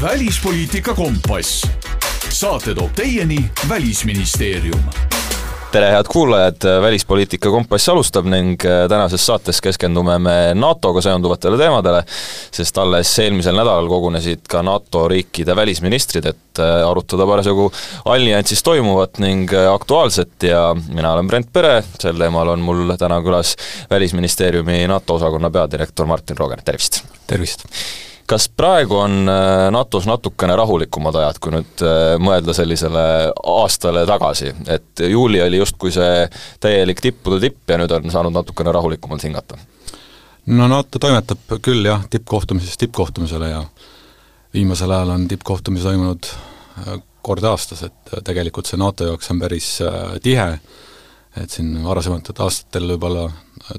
välispoliitika kompass. saate toob teieni Välisministeerium tere, head kuulajad, Välispoliitika Kompass alustab ning äh, tänases saates keskendume me NATO-ga seonduvatele teemadele, sest alles eelmisel nädalal kogunesid ka NATO riikide välisministrid, et äh, arutada parasjagu alliansis toimuvat ning äh, aktuaalset ja mina olen Brent Pere, sel teemal on mul täna külas Välisministeeriumi NATO osakonna peadirektor Martin Rooger, tervist! tervist! Kas praegu on äh, NATO-s natukene rahulikumad ajad, kui nüüd äh, mõelda sellisele aastale tagasi, et juuli oli justkui see täielik tippude tipp ja nüüd on saanud natukene rahulikumalt hingata? no NATO toimetab küll jah, tippkohtumisest tippkohtumisele ja viimasel ajal on tippkohtumisi toimunud äh, kord aastas, et tegelikult see NATO jaoks on päris tihe, et siin varasematel aastatel võib-olla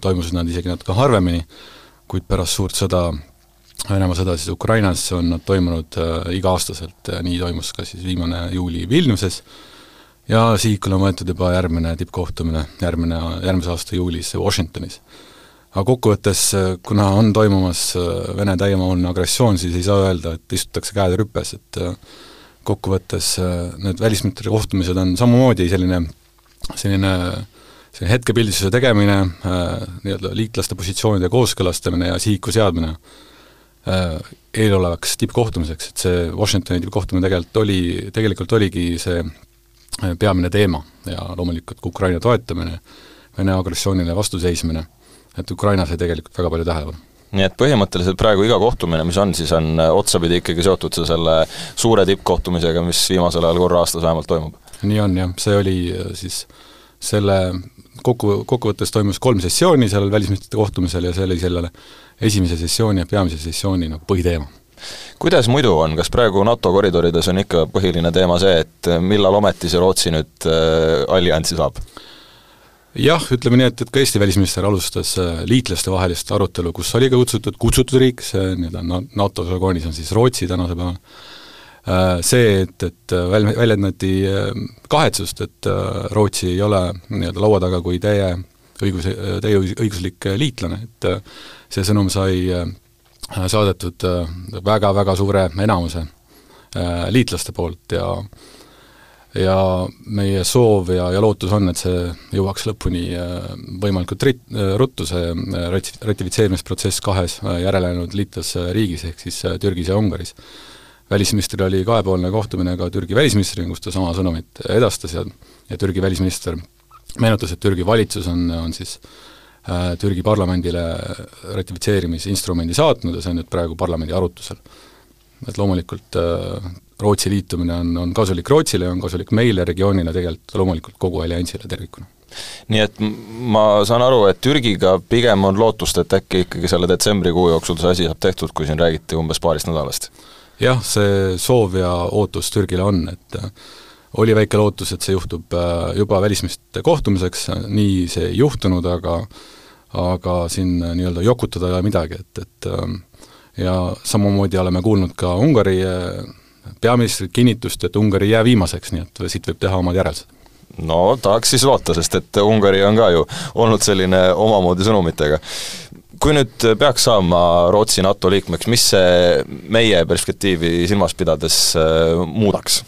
toimusid nad isegi natuke harvemini, kuid pärast suurt sõda Venemaa sõda siis Ukrainas on nad toimunud äh, iga-aastaselt äh,, nii toimus ka siis viimane juuli Vilniuses ja sihikule on võetud juba järgmine tippkohtumine, järgmine, järgmise aasta juulis Washingtonis. aga kokkuvõttes, äh, kuna on toimumas Vene täiemahuline agressioon, siis ei saa öelda, et istutakse käed rüpes, et kokkuvõttes need välisministrite kohtumised on samamoodi selline, selline selline hetkepildistuse tegemine nii-öelda liitlaste positsioonide kooskõlastamine ja sihiku seadmine eelolevaks tippkohtumiseks, et see Washingtoni tippkohtumine tegelikult oli, tegelikult oligi see äh, peamine teema ja loomulikult ka Ukraina toetamine, Vene agressioonile vastuseismine, et Ukraina sai tegelikult väga palju tähelepanu nii et põhimõtteliselt praegu iga kohtumine, mis on, siis on äh, otsapidi ikkagi seotud see selle suure tippkohtumisega, mis viimasel ajal korra aastas vähemalt toimub? nii on jah, see oli siis selle kokku, kokkuvõttes toimus kolm sessiooni sellel välisministrite kohtumisel ja see oli sellele esimese sessiooni ja peamise sessiooni nagu põhiteema. Kuidas muidu on, kas praegu NATO koridorides on ikka põhiline teema see, et millal ometi see Rootsi nüüd äh, alliansi saab? jah, ütleme nii, et, et ka Eesti välisminister alustas äh, liitlastevahelist arutelu, kus oli ka kutsutud, kutsutud riik, see nii-öelda NATO žargoonis on siis Rootsi tänasel päeval, äh, see, et, et väl-, väljendati äh, kahetsust, et Rootsi ei ole nii-öelda laua taga kui teie õigus, teie õiguslik liitlane, et see sõnum sai äh, saadetud väga-väga äh, suure enamuse äh, liitlaste poolt ja ja meie soov ja, ja lootus on, et see jõuaks lõpuni võimalikult rit-, ruttu, see rati-, ratifitseerimisprotsess kahes järelejäänud liitlasriigis, ehk siis Türgis ja Ungaris. Välisministril oli kahepoolne kohtumine ka Türgi välisministriga, kus ta sama sõnumit edastas ja ja Türgi välisminister meenutas, et Türgi valitsus on, on siis äh, Türgi parlamendile ratifitseerimisinstrumendi saatnud ja see on nüüd praegu parlamendi arutusel. et loomulikult äh, Rootsi liitumine on, on kasulik Rootsile ja on kasulik meile, regioonile, tegelikult loomulikult kogu alliansile tervikuna nii et ma saan aru, et Türgiga pigem on lootust, et äkki ikkagi selle detsembrikuu jooksul see asi saab tehtud, kui siin räägiti umbes paarist nädalast? Jah, see soov ja ootus Türgile on, et oli väike lootus, et see juhtub äh, juba välisministrite kohtumiseks, nii see ei juhtunud, aga aga siin äh, nii-öelda jokutada ei ole midagi, et, et ja samamoodi oleme kuulnud ka Ungari äh, peaministrilt kinnitust, et Ungari ei jää viimaseks, nii et siit võib teha omad järeldused no tahaks siis loota, sest et Ungari on ka ju olnud selline omamoodi sõnumitega. Kui nüüd peaks saama Rootsi NATO liikmeks, mis see meie perspektiivi silmas pidades muudaks?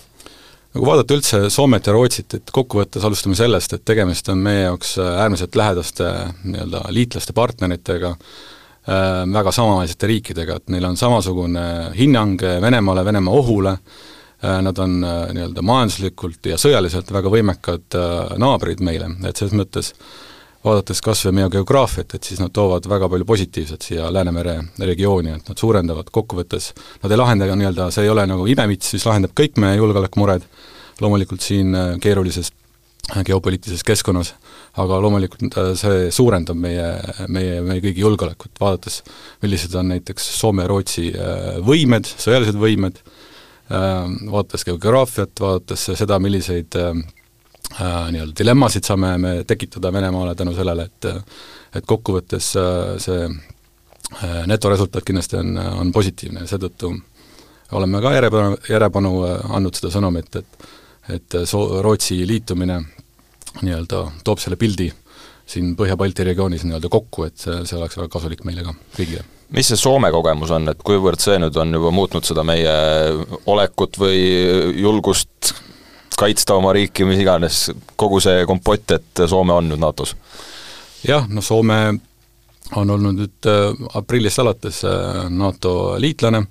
kui vaadata üldse Soomet ja Rootsit, et kokkuvõttes alustame sellest, et tegemist on meie jaoks äh, äärmiselt lähedaste nii-öelda liitlaste partneritega, äh, väga samaväisete riikidega, et neil on samasugune hinnang Venemaale, Venemaa ohule, äh, nad on nii-öelda majanduslikult ja sõjaliselt väga võimekad naabrid meile, et selles mõttes vaadates kas või meie geograafiat, et siis nad toovad väga palju positiivset siia Läänemere regiooni, et nad suurendavad kokkuvõttes, nad ei lahenda ka nii-öelda, see ei ole nagu imemits, mis lahendab kõik meie julgeolekumured, loomulikult siin äh, keerulises äh, geopoliitilises keskkonnas, aga loomulikult äh, see suurendab meie, meie, meie kõigi julgeolekut, vaadates millised on näiteks Soome ja Rootsi võimed, sõjalised võimed, vaadates geograafiat, vaadates seda, milliseid äh, nii-öelda dilemmasid saame me tekitada Venemaale tänu sellele, et et kokkuvõttes äh, see äh, netoresultaat kindlasti on, on positiivne ja seetõttu oleme ka järjepanu, järjepanu äh, andnud seda sõnumit, et et so-, Rootsi liitumine nii-öelda toob selle pildi siin Põhja-Balti regioonis nii-öelda kokku, et see, see oleks väga kasulik meile ka, riigile mis see Soome kogemus on, et kuivõrd see nüüd on juba muutnud seda meie olekut või julgust kaitsta oma riiki, mis iganes, kogu see kompott, et Soome on nüüd NATO-s? jah, no Soome on olnud nüüd äh, aprillist alates äh, NATO liitlane,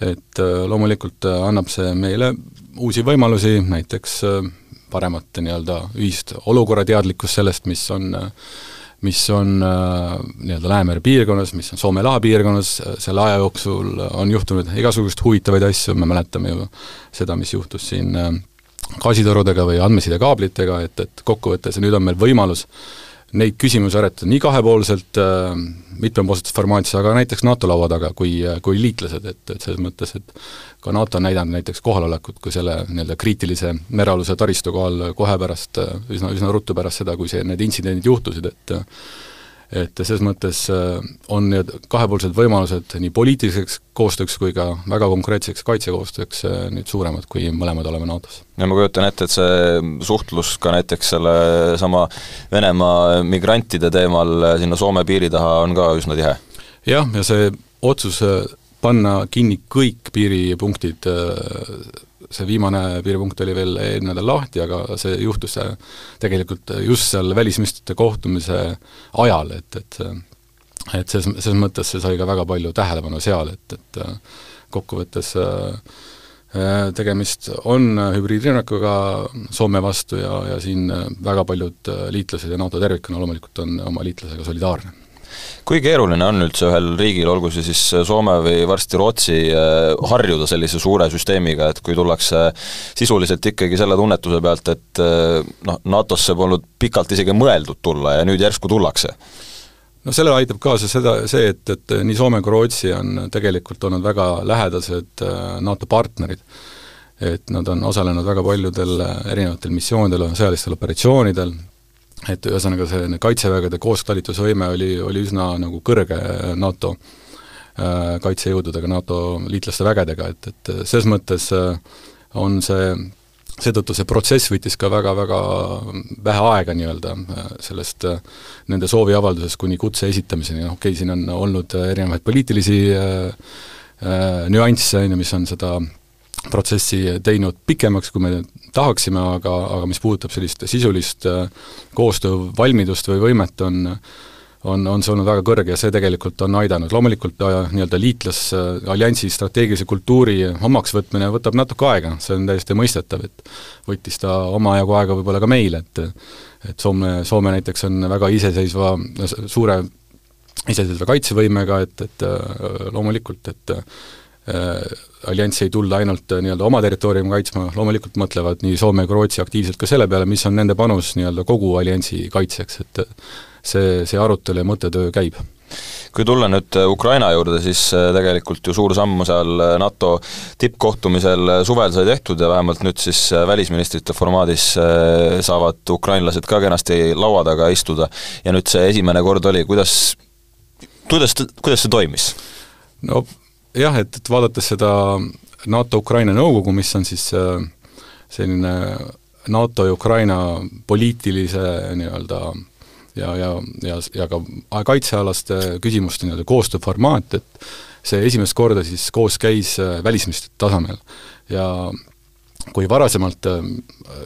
et äh, loomulikult annab see meile uusi võimalusi, näiteks paremat nii-öelda ühist olukorrateadlikkust sellest, mis on mis on nii-öelda Läänemere piirkonnas, mis on Soome lahe piirkonnas, selle aja jooksul on juhtunud igasuguseid huvitavaid asju, me mäletame ju seda, mis juhtus siin gaasitorudega või andmesidekaablitega, et, et kokkuvõttes nüüd on meil võimalus äh, neid küsimusi aretada nii kahepoolselt äh,, mitmepoolsetes formaatides, aga näiteks NATO laua taga kui, kui liitlased, et, et selles mõttes, et ka NATO on näidanud näiteks kohalolekut kui selle nii-öelda kriitilise merealuse taristu kohal kohe pärast, üsna, üsna ruttu pärast seda, kui see, need intsidendid juhtusid, et et selles mõttes äh, on need kahepoolsed võimalused nii poliitiliseks koostööks kui ka väga konkreetseks kaitsekoostööks äh, nüüd suuremad, kui mõlemad oleme NATO-s. ja ma kujutan ette, et see suhtlus ka näiteks sellesama Venemaa migrantide teemal äh, sinna Soome piiri taha on ka üsna tihe? jah, ja see otsus panna kinni kõik piiripunktid see viimane piiripunkt oli veel eelmine nädal lahti, aga see juhtus tegelikult just seal välisministrite kohtumise ajal, et, et et selles, selles mõttes see sai ka väga palju tähelepanu seal, et, et kokkuvõttes äh, tegemist on hübriidrünnakuga Soome vastu ja, ja siin väga paljud liitlased ja NATO tervikuna loomulikult on oma liitlasega solidaarne kui keeruline on üldse ühel riigil, olgu see siis Soome või varsti Rootsi, äh, harjuda sellise suure süsteemiga, et kui tullakse sisuliselt ikkagi selle tunnetuse pealt, et äh, noh, NATO-sse polnud pikalt isegi mõeldud tulla ja nüüd järsku tullakse? no sellele aitab kaasa seda, see, et, et nii Soome kui Rootsi on tegelikult olnud väga lähedased äh, NATO partnerid. et nad on osalenud väga paljudel erinevatel missioonidel, sõjalistel operatsioonidel, et ühesõnaga, see kaitsevägede koostalitusvõime oli, oli üsna nagu kõrge NATO äh, kaitsejõududega, NATO liitlaste vägedega, et, et selles mõttes äh, on see, seetõttu see protsess võttis ka väga-väga vähe aega nii-öelda äh, sellest nende sooviavaldusest kuni kutse esitamiseni, noh okei okay,, siin on olnud erinevaid poliitilisi äh, nüansse, on ju, mis on seda protsessi teinud pikemaks, kui me tahaksime, aga, aga mis puudutab sellist sisulist äh, koostöövalmidust või võimet, on on, on see olnud väga kõrge ja see tegelikult on aidanud, loomulikult äh, nii-öelda liitlasalliansi strateegilise kultuuri omaksvõtmine võtab natuke aega, see on täiesti mõistetav, et võttis ta omajagu aega võib-olla ka meil, et et Soome, Soome näiteks on väga iseseisva, suure iseseisva kaitsevõimega, et, et äh, loomulikult, et Äh, allianssi ei tulda ainult äh, nii-öelda oma territooriumi kaitsma, loomulikult mõtlevad nii Soome kui Rootsi aktiivselt ka selle peale, mis on nende panus nii-öelda kogu alliansi kaitseks, et see, see arutelu ja mõttetöö käib kui tulla nüüd äh, Ukraina juurde, siis tegelikult ju suur samm seal NATO tippkohtumisel suvel sai tehtud ja vähemalt nüüd siis välisministrite formaadis saavad ukrainlased ka kenasti laua taga istuda ja nüüd see esimene kord oli, kuidas, kuidas, kuidas see toimis? no jah, et, et vaadates seda NATO-Ukraina nõukogu, mis on siis äh, selline NATO ja Ukraina poliitilise nii-öelda ja, ja, ja, ja ka kaitsealaste küsimuste nii-öelda koostööformaat, et see esimest korda siis koos käis äh, välisministrite tasemel. ja kui varasemalt äh,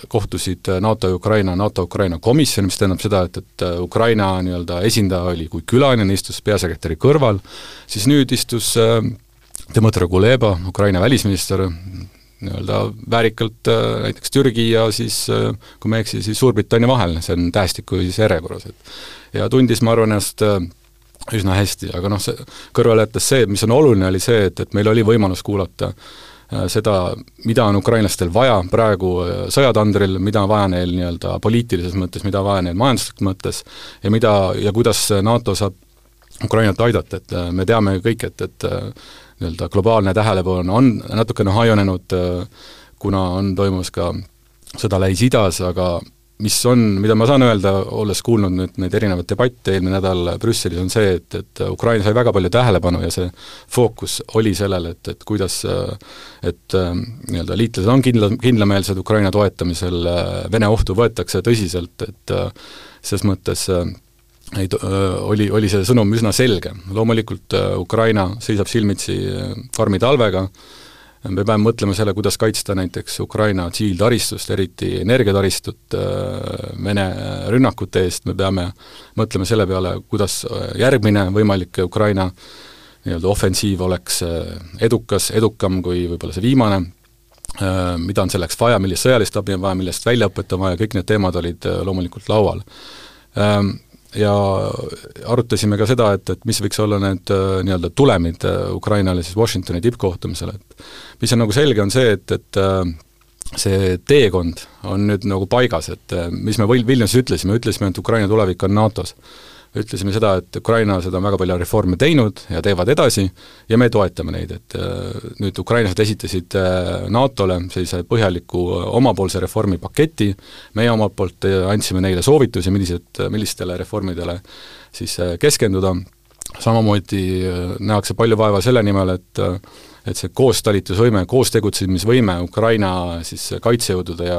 kohtusid NATO ja Ukraina, NATO-Ukraina komisjon, mis tähendab seda, et, et Ukraina nii-öelda esindaja oli kui külaline, istus peasekretäri kõrval, siis nüüd istus äh, Dmõtro Kuleba, Ukraina välisminister, nii-öelda väärikalt äh, näiteks Türgi ja siis äh, kui ma ei eksi, siis Suurbritannia vahel, see on tähestiku siis järjekorras, et ja tundis, ma arvan, ennast äh, üsna hästi, aga noh, see, kõrvale jättes see, mis on oluline, oli see, et, et meil oli võimalus kuulata seda, mida on ukrainlastel vaja praegu sõjatandril, mida on vaja neil nii-öelda poliitilises mõttes, mida vaja neil majanduslikus mõttes ja mida ja kuidas NATO saab Ukrainat aidata, et me teame kõik, et, et nii-öelda globaalne tähelepanu on natukene hajunenud, kuna on toimumas ka sõda Lähis-Idas, aga mis on, mida ma saan öelda, olles kuulnud nüüd neid erinevaid debatte eelmine nädal Brüsselis, on see, et, et Ukraina sai väga palju tähelepanu ja see fookus oli sellel, et, et kuidas et nii-öelda liitlased on kindla, kindlameelsed Ukraina toetamisel, Vene ohtu võetakse tõsiselt, et selles mõttes ei oli, oli see sõnum üsna selge. loomulikult Ukraina seisab silmitsi karmi talvega, me peame mõtlema selle, kuidas kaitsta näiteks Ukraina tsiviiltaristust, eriti energiataristut Vene rünnakute eest, me peame mõtlema selle peale, kuidas järgmine võimalik Ukraina nii-öelda ofensiiv oleks edukas, edukam kui võib-olla see viimane, mida on selleks vaja, millist sõjalist abi on vaja, millest väljaõpet on vaja, kõik need teemad olid loomulikult laual ja arutasime ka seda, et, et mis võiks olla need äh, nii-öelda tulemid äh, Ukrainale siis Washingtoni tippkohtumisel, et mis on nagu selge, on see, et, et äh, see teekond on nüüd nagu paigas, et mis me Vilniuses ütlesime, ütlesime, et Ukraina tulevik on NATO-s ütlesime seda, et Ukraina seda on väga palju reforme teinud ja teevad edasi ja me toetame neid, et äh, nüüd ukrainlased esitasid äh, NATO-le sellise põhjaliku äh, omapoolse reformipaketi, meie omalt poolt andsime neile soovitusi, millised, millistele reformidele siis keskenduda, samamoodi nähakse palju vaeva selle nimel, et et see koostalitusvõime, koostegutsemisvõime Ukraina siis kaitsejõudude ja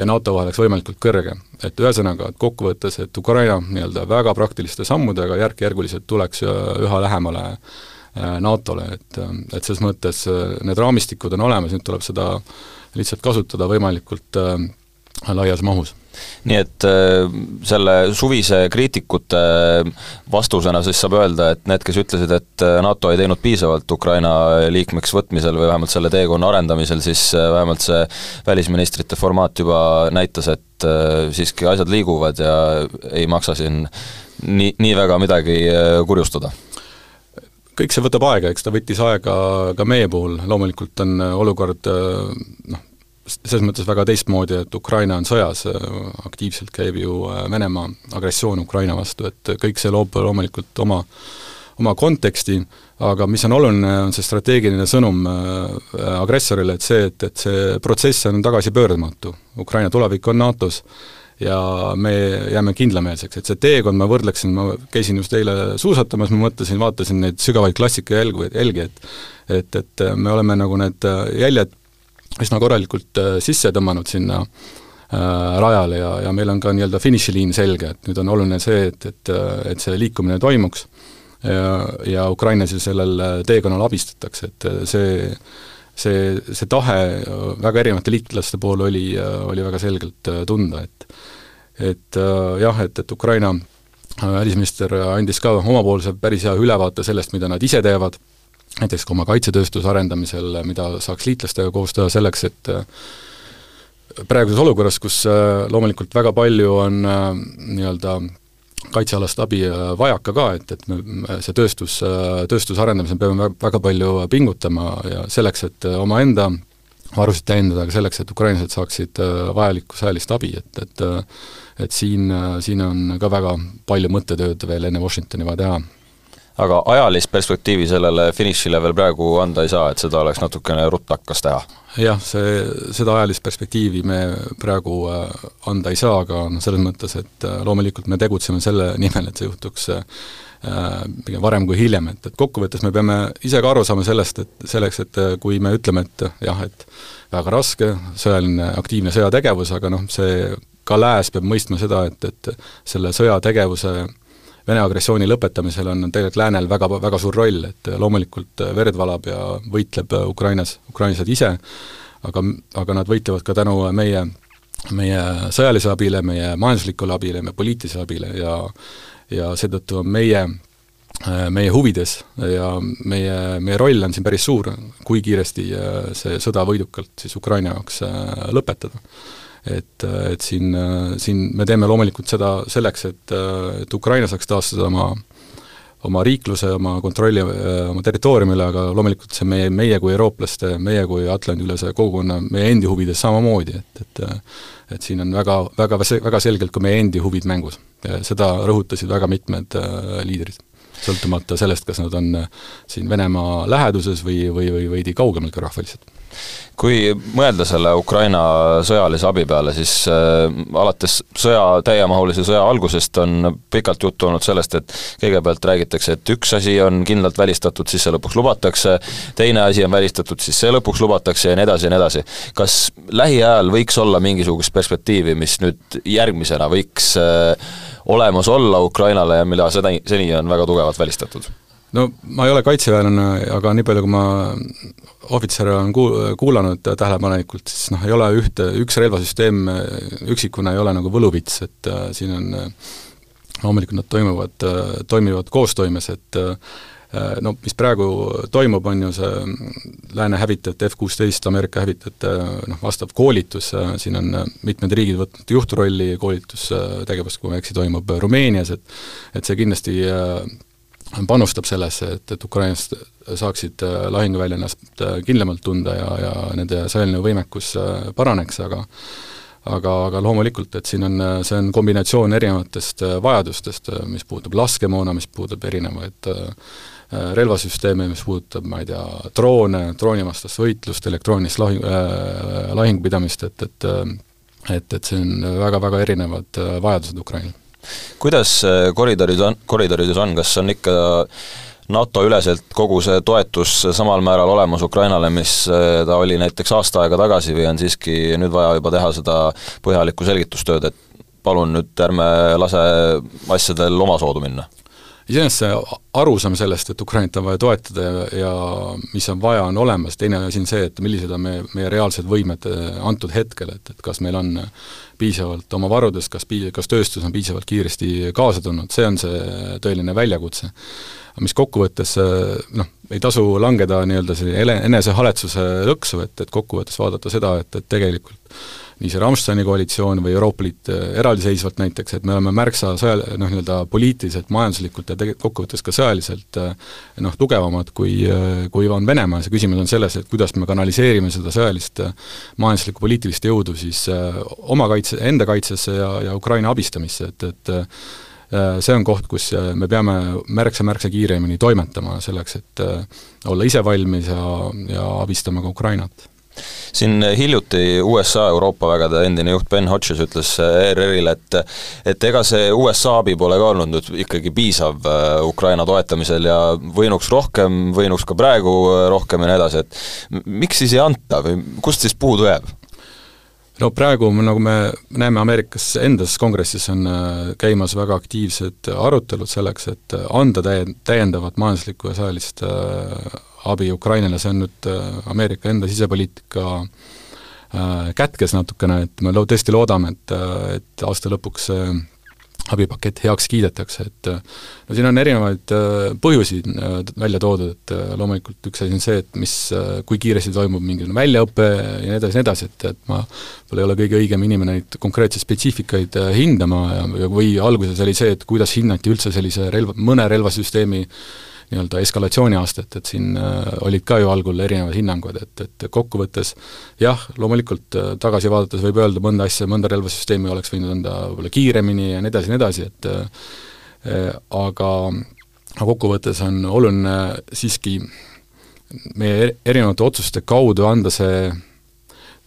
ja NATO vahel oleks võimalikult kõrge. et ühesõnaga, et kokkuvõttes, et Ukraina nii-öelda väga praktiliste sammudega järk-järguliselt tuleks üha lähemale äh, NATO-le, et, et selles mõttes äh, need raamistikud on olemas, nüüd tuleb seda lihtsalt kasutada võimalikult äh, laias mahus. Nii et äh, selle suvise kriitikute vastusena siis saab öelda, et need, kes ütlesid, et äh, NATO ei teinud piisavalt Ukraina liikmeks võtmisel või vähemalt selle teekonna arendamisel, siis äh, vähemalt see välisministrite formaat juba näitas, et siiski asjad liiguvad ja ei maksa siin nii, nii väga midagi kurjustada. Kõik see võtab aega, eks ta võttis aega ka meie puhul, loomulikult on olukord noh, selles mõttes väga teistmoodi, et Ukraina on sõjas, aktiivselt käib ju äh, Venemaa agressioon Ukraina vastu, et kõik see loob loomulikult oma, oma konteksti, aga mis on oluline, on see strateegiline sõnum äh, agressorile, et see, et, et see protsess on tagasipöördumatu. Ukraina tulevik on NATO-s ja me jääme kindlameelseks, et see teekond, ma võrdleksin, ma käisin just eile suusatamas, ma mõtlesin, vaatasin neid sügavaid klassika jälgu, jälgi, et et, et me oleme nagu need jäljed üsna korralikult äh, sisse tõmmanud sinna äh, rajale ja, ja meil on ka nii-öelda finišiliin selge, et nüüd on oluline see, et, et, et see liikumine toimuks ja, ja ukrainlasi sellel teekonnal abistatakse, et see see, see tahe väga erinevate liitlaste pool oli, oli väga selgelt tunda, et et jah, et, et Ukraina välisminister andis ka omapoolse päris hea ülevaate sellest, mida nad ise teevad näiteks ka oma kaitsetööstuse arendamisel, mida saaks liitlastega koos teha selleks, et äh, praeguses olukorras, kus äh, loomulikult väga palju on äh, nii-öelda kaitsealast abi vajaka ka, et, et me see tööstus, tööstuse arendamisel peame väga palju pingutama ja selleks, et omaenda varusid täiendada, aga selleks, et ukrainlased saaksid vajalikku sõjalist abi, et, et et siin, siin on ka väga palju mõttetööd veel enne Washingtoni vaja teha aga ajalist perspektiivi sellele finišile veel praegu anda ei saa, et seda oleks natukene ruttakas teha? jah, see, seda ajalist perspektiivi me praegu äh, anda ei saa, aga noh, selles mõttes, et äh, loomulikult me tegutseme selle nimel, et see juhtuks äh, pigem varem kui hiljem, et, et kokkuvõttes me peame ise ka aru saama sellest, et selleks, et kui me ütleme, et jah, et väga raske, sõjaline aktiivne sõjategevus, aga noh, see ka lääs peab mõistma seda, et, et selle sõjategevuse Vene agressiooni lõpetamisel on tegelikult läänel väga, väga suur roll, et loomulikult verd valab ja võitleb Ukrainas, ukrainlased ise, aga, aga nad võitlevad ka tänu meie, meie sõjalisele abile, meie majanduslikule abile, meie poliitilisele abile ja ja seetõttu on meie meie huvides ja meie, meie roll on siin päris suur, kui kiiresti see sõda võidukalt siis Ukraina jaoks lõpetada et, et siin, siin me teeme loomulikult seda selleks, et, et Ukraina saaks taastada oma oma riikluse, oma kontrolli oma territooriumile, aga loomulikult see meie, meie kui eurooplaste, meie kui Atlandi-ülese kogukonna, meie endi huvides samamoodi, et, et et siin on väga, väga, väga selgelt ka meie endi huvid mängus. seda rõhutasid väga mitmed liidrid sõltumata sellest, kas nad on siin Venemaa läheduses või, või, või veidi kaugemal geograafiliselt kui mõelda selle Ukraina sõjalise abi peale, siis äh, alates sõja, täiemahulise sõja algusest on pikalt juttu olnud sellest, et kõigepealt räägitakse, et üks asi on kindlalt välistatud, siis see lõpuks lubatakse, teine asi on välistatud, siis see lõpuks lubatakse ja nii edasi ja nii edasi. kas lähiajal võiks olla mingisugust perspektiivi, mis nüüd järgmisena võiks äh, olemas olla Ukrainale ja mida seda, seni on väga tugevalt välistatud? no ma ei ole kaitseväelane, aga nii palju, kui ma ohvitsere olen kuul-, kuulanud tähelepanelikult, siis noh, ei ole ühte, üks relvasüsteem üksikuna ei ole nagu võluvits, et äh, siin on äh, loomulikult nad toimuvad äh,, toimivad koostoimes, et äh, no mis praegu toimub, on ju see lääne hävitajate F-kuusteist Ameerika hävitajate noh, vastav koolitus, äh, siin on äh, mitmed riigid võtnud juhtrolli koolitustegevust, kui ma ei eksi, toimub Rumeenias, et et see kindlasti panustab sellesse, et, et Ukrainast saaksid äh, lahinguväljal ennast äh, kindlamalt tunda ja, ja nende sõjaline võimekus äh, paraneks, aga aga, aga loomulikult, et siin on, see on kombinatsioon erinevatest vajadustest, mis puudutab laskemoona, mis puudutab erinevaid relvasüsteeme, mis puudutab, ma ei tea, droone, droonivastast võitlust, elektroonilist lahing äh,, lahingupidamist, et, et et, et see on väga-väga erinevad vajadused Ukrainal kuidas koridorides on, koridorides on, kas on ikka NATO üleselt kogu see toetus samal määral olemas Ukrainale, mis äh, ta oli näiteks aasta aega tagasi või on siiski nüüd vaja juba teha seda põhjalikku selgitustööd, et palun nüüd ärme lase asjadel omasoodu minna? Iseenesest see arusaam sellest, et Ukrainat on vaja toetada ja, ja mis on vaja, on olemas, teine asi on see, et millised on meie, meie reaalsed võimed äh, antud hetkel, et, et kas meil on piisavalt oma varudest, kas pii-, kas tööstus on piisavalt kiiresti kaasa tulnud, see on see tõeline väljakutse. Mis kokkuvõttes noh, ei tasu langeda nii-öelda selline enesehaletsuse lõksu, et, et kokkuvõttes vaadata seda, et, et tegelikult nii see Rammsteini koalitsioon või Euroopa Liit äh, eraldiseisvalt näiteks, et me oleme märksa sõja, noh, nii-öelda poliitiliselt, majanduslikult ja tegelikult kokkuvõttes ka sõjaliselt äh, noh, tugevamad kui, äh, kui on Venemaa. See küsimus on selles, et kuidas me kanaliseerime seda sõjalist majanduslikku poliitilist jõudu siis oma kaitse, enda kaitsesse ja, ja Ukraina abistamisse, et, et see on koht, kus me peame märksa-märksa kiiremini toimetama selleks, et olla ise valmis ja, ja abistama ka Ukrainat siin hiljuti USA Euroopa vägede endine juht Ben Hodges ütles ERR-ile, et et ega see USA abi pole ka olnud nüüd ikkagi piisav Ukraina toetamisel ja võinuks rohkem, võinuks ka praegu rohkem ja nii edasi, et miks siis ei anta või kust siis puudu jääb? no praegu, nagu me näeme Ameerikas endas kongressis on äh, käimas väga aktiivsed arutelud selleks, et äh, anda täie-, täiendavat majanduslikku ja sõjalist äh, abi Ukrainale, see on nüüd Ameerika enda sisepoliitika kätkes natukene, et me lo-, tõesti loodame, et, et aasta lõpuks see abipakett heaks kiidetakse, et no siin on erinevaid äh, põhjusi äh, välja toodud, et äh, loomulikult üks asi on see, et mis, kui kiiresti toimub mingisugune väljaõpe ja nii edasi, nii edasi, et, et ma võib-olla ei ole kõige õigem inimene neid konkreetseid spetsiifikaid hindama ja või alguses oli see, et kuidas hinnati üldse sellise relva, mõne relvasüsteemi äh, nii-öelda eskalatsiooniastet, et siin äh, olid ka ju algul erinevad hinnangud, et, et kokkuvõttes jah, loomulikult äh, tagasi vaadates võib öelda mõnda asja, mõnda relvasüsteemi oleks võinud anda võib-olla kiiremini ja nii edasi ja nii edasi, et äh, aga aga kokkuvõttes on oluline siiski meie erinevate otsuste kaudu anda see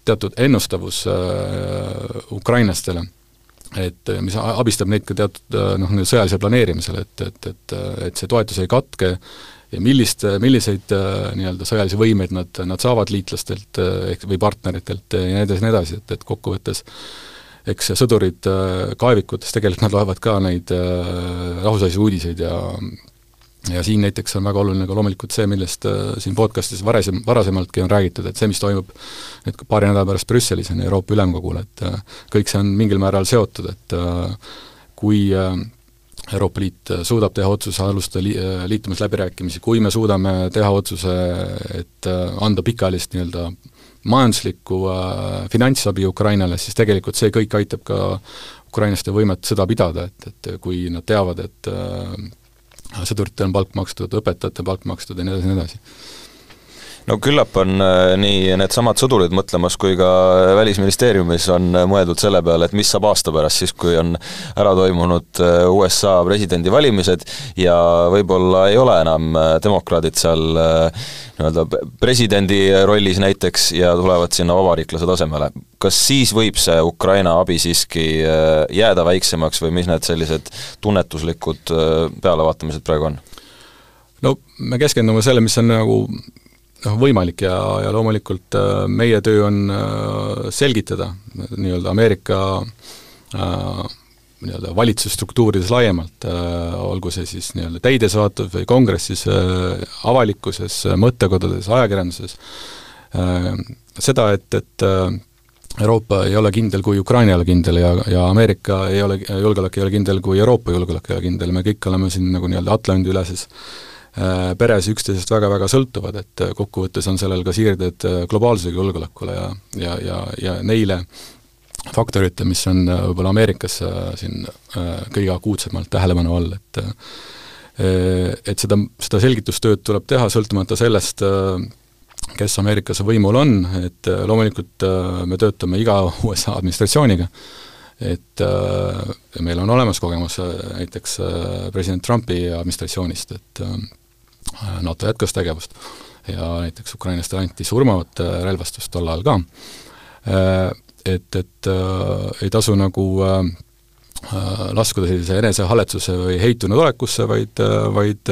teatud ennustavus äh, ukrainlastele et äh, mis abistab neid ka teatud äh, noh, sõjalisel planeerimisel, et, et, et, äh, et see toetus ei katke ja millist, milliseid nii-öelda sõjalisi võimeid nad, nad saavad liitlastelt ehk või partneritelt ja nii edasi, nii edasi, et, et kokkuvõttes eks sõdurid kaevikutes tegelikult nad loevad ka neid rahvusvahelisi uudiseid ja ja siin näiteks on väga oluline ka loomulikult see, millest äh, siin podcastis varasem, varasemaltki on räägitud, et see, mis toimub nüüd paari nädala pärast Brüsselis, on Euroopa Ülemkogul, et äh, kõik see on mingil määral seotud, et äh, kui Euroopa Liit suudab teha otsuse alustada li-, liitumisläbirääkimisi, kui me suudame teha otsuse, et anda pikaajalist nii-öelda majanduslikku äh, finantsabi Ukrainale, siis tegelikult see kõik aitab ka ukrainlaste võimet sõda pidada, et, et kui nad teavad, et äh, sõduritel on palk makstud, õpetajatel palk makstud ja nii edasi, nii edasi no küllap on äh, nii needsamad sõdurid mõtlemas kui ka Välisministeeriumis on äh, mõeldud selle peale, et mis saab aasta pärast, siis kui on ära toimunud äh, USA presidendivalimised ja võib-olla ei ole enam demokraadid seal nii-öelda presidendi rollis näiteks ja tulevad sinna vabariiklase tasemele. kas siis võib see Ukraina abi siiski jääda väiksemaks või mis need sellised tunnetuslikud pealevaatamised praegu on? no me keskendume selle, mis on nagu noh, võimalik ja, ja loomulikult äh, meie töö on äh, selgitada nii-öelda Ameerika äh, nii-öelda valitsusstruktuurides laiemalt, olgu see siis nii-öelda täidesaatv või kongressis, avalikkuses, mõttekodades, ajakirjanduses, seda, et, et Euroopa ei ole kindel, kui Ukraina ei ole kindel ja, ja Ameerika ei ole, julgeolek ei ole kindel, kui Euroopa julgeolek ei ole kindel, me kõik oleme siin nagu nii-öelda Atlandi-üleses äh, peres üksteisest väga-väga sõltuvad, et kokkuvõttes on sellel ka siirded äh, globaalsele julgeolekule ja, ja, ja, ja neile faktorite, mis on äh, võib-olla Ameerikas siin kõige akuutsemalt tähelepanu all, et et seda, seda selgitustööd tuleb teha sõltumata sellest, kes Ameerikas võimul on, et äh, loomulikult äh, me töötame iga USA administratsiooniga, et äh, meil on olemas kogemus näiteks president Trumpi administratsioonist, et NATO jätkas tegevust ja näiteks ukrainlastele anti surmavat relvastust tol ajal ka, et, et ei tasu nagu laskuda sellise enesehalletsuse või heitunud olekusse, vaid, vaid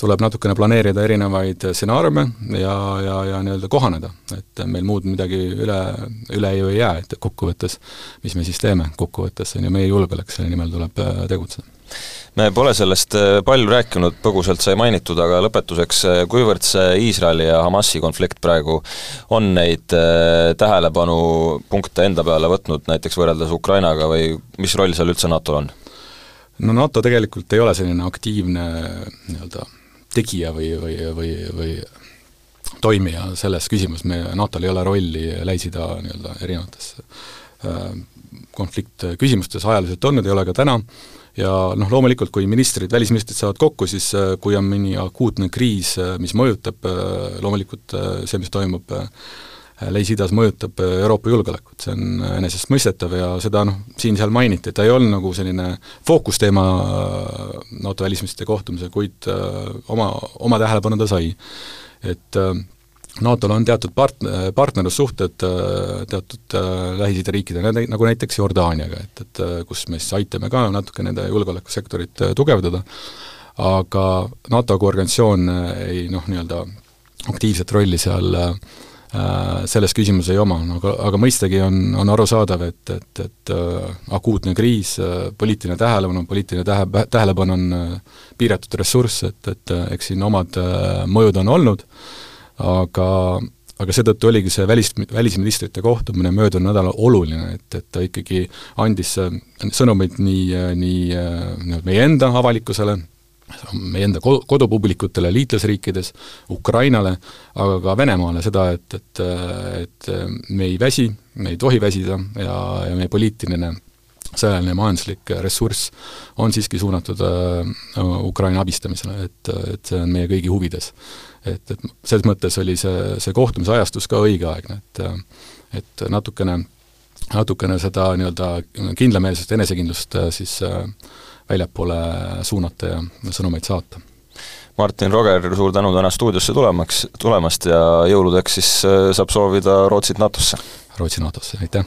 tuleb natukene planeerida erinevaid stsenaariume ja, ja, ja nii-öelda kohaneda, et meil muud midagi üle, üle ju ei jää, et kokkuvõttes mis me siis teeme, kokkuvõttes on ju meie julgeolek, selle nimel tuleb äh, tegutseda me pole sellest äh, palju rääkinud, põgusalt sai mainitud, aga lõpetuseks, äh, kuivõrd see Iisraeli ja Hamasi konflikt praegu on neid tähelepanupunkte enda peale võtnud, näiteks võrreldes Ukrainaga või mis roll seal üldse NATO-l on? no NATO tegelikult ei ole selline aktiivne nii-öelda tegija või, või, või, või toimija selles küsimuses, me, NATO-l ei ole rolli Lähis-Ida nii-öelda erinevates äh, konfliktküsimustes ajaliselt olnud, ei ole ka täna, ja noh, loomulikult kui ministrid, välisministrid saavad kokku, siis äh, kui on mõni akuutne kriis, äh, mis mõjutab äh, loomulikult see, mis toimub Lähis-Idas mõjutab Euroopa julgeolekut, see on enesestmõistetav ja seda noh, siin-seal mainiti, ta ei olnud nagu selline fookusteema NATO välisministrite kohtumisel, kuid oma, oma tähelepanu ta sai. et NATO-l on teatud part-, partnerlussuhted teatud Lähis-Ida riikidega, nagu näiteks Jordaaniaga, et, et kus me siis aitame ka natuke nende julgeolekusektorit tugevdada, aga NATO kui organisatsioon ei noh, nii-öelda aktiivset rolli seal äh, Äh, selles küsimuses ei oma, aga, aga mõistagi on, on arusaadav, et, et, et äh, akuutne kriis, äh, poliitiline tähelepanu, poliitiline tähe, tähelepanu on äh, piiratud ressurss, et, et äh, eks siin omad äh, mõjud on olnud, aga aga seetõttu oligi see välis, välisministrite kohtumine möödunud nädalal oluline, et, et ta ikkagi andis sõnumeid nii, nii meie enda avalikkusele, meie enda kodupublikutele liitlasriikides, Ukrainale, aga ka Venemaale seda, et, et, et me ei väsi, me ei tohi väsida ja, ja meie poliitiline sõjaline ja majanduslik ressurss on siiski suunatud äh, Ukraina abistamisele, et, et see on meie kõigi huvides. et, et selles mõttes oli see, see kohtumise ajastus ka õigeaegne, et et natukene, natukene seda nii-öelda kindlameelsust, enesekindlust äh, siis äh, väljapoole suunata ja sõnumeid saata. Martin Roger, suur tänu täna stuudiosse tulemaks, tulemast ja jõuludeks siis äh, saab soovida Rootsit NATO-sse! Rootsi NATO-sse, aitäh!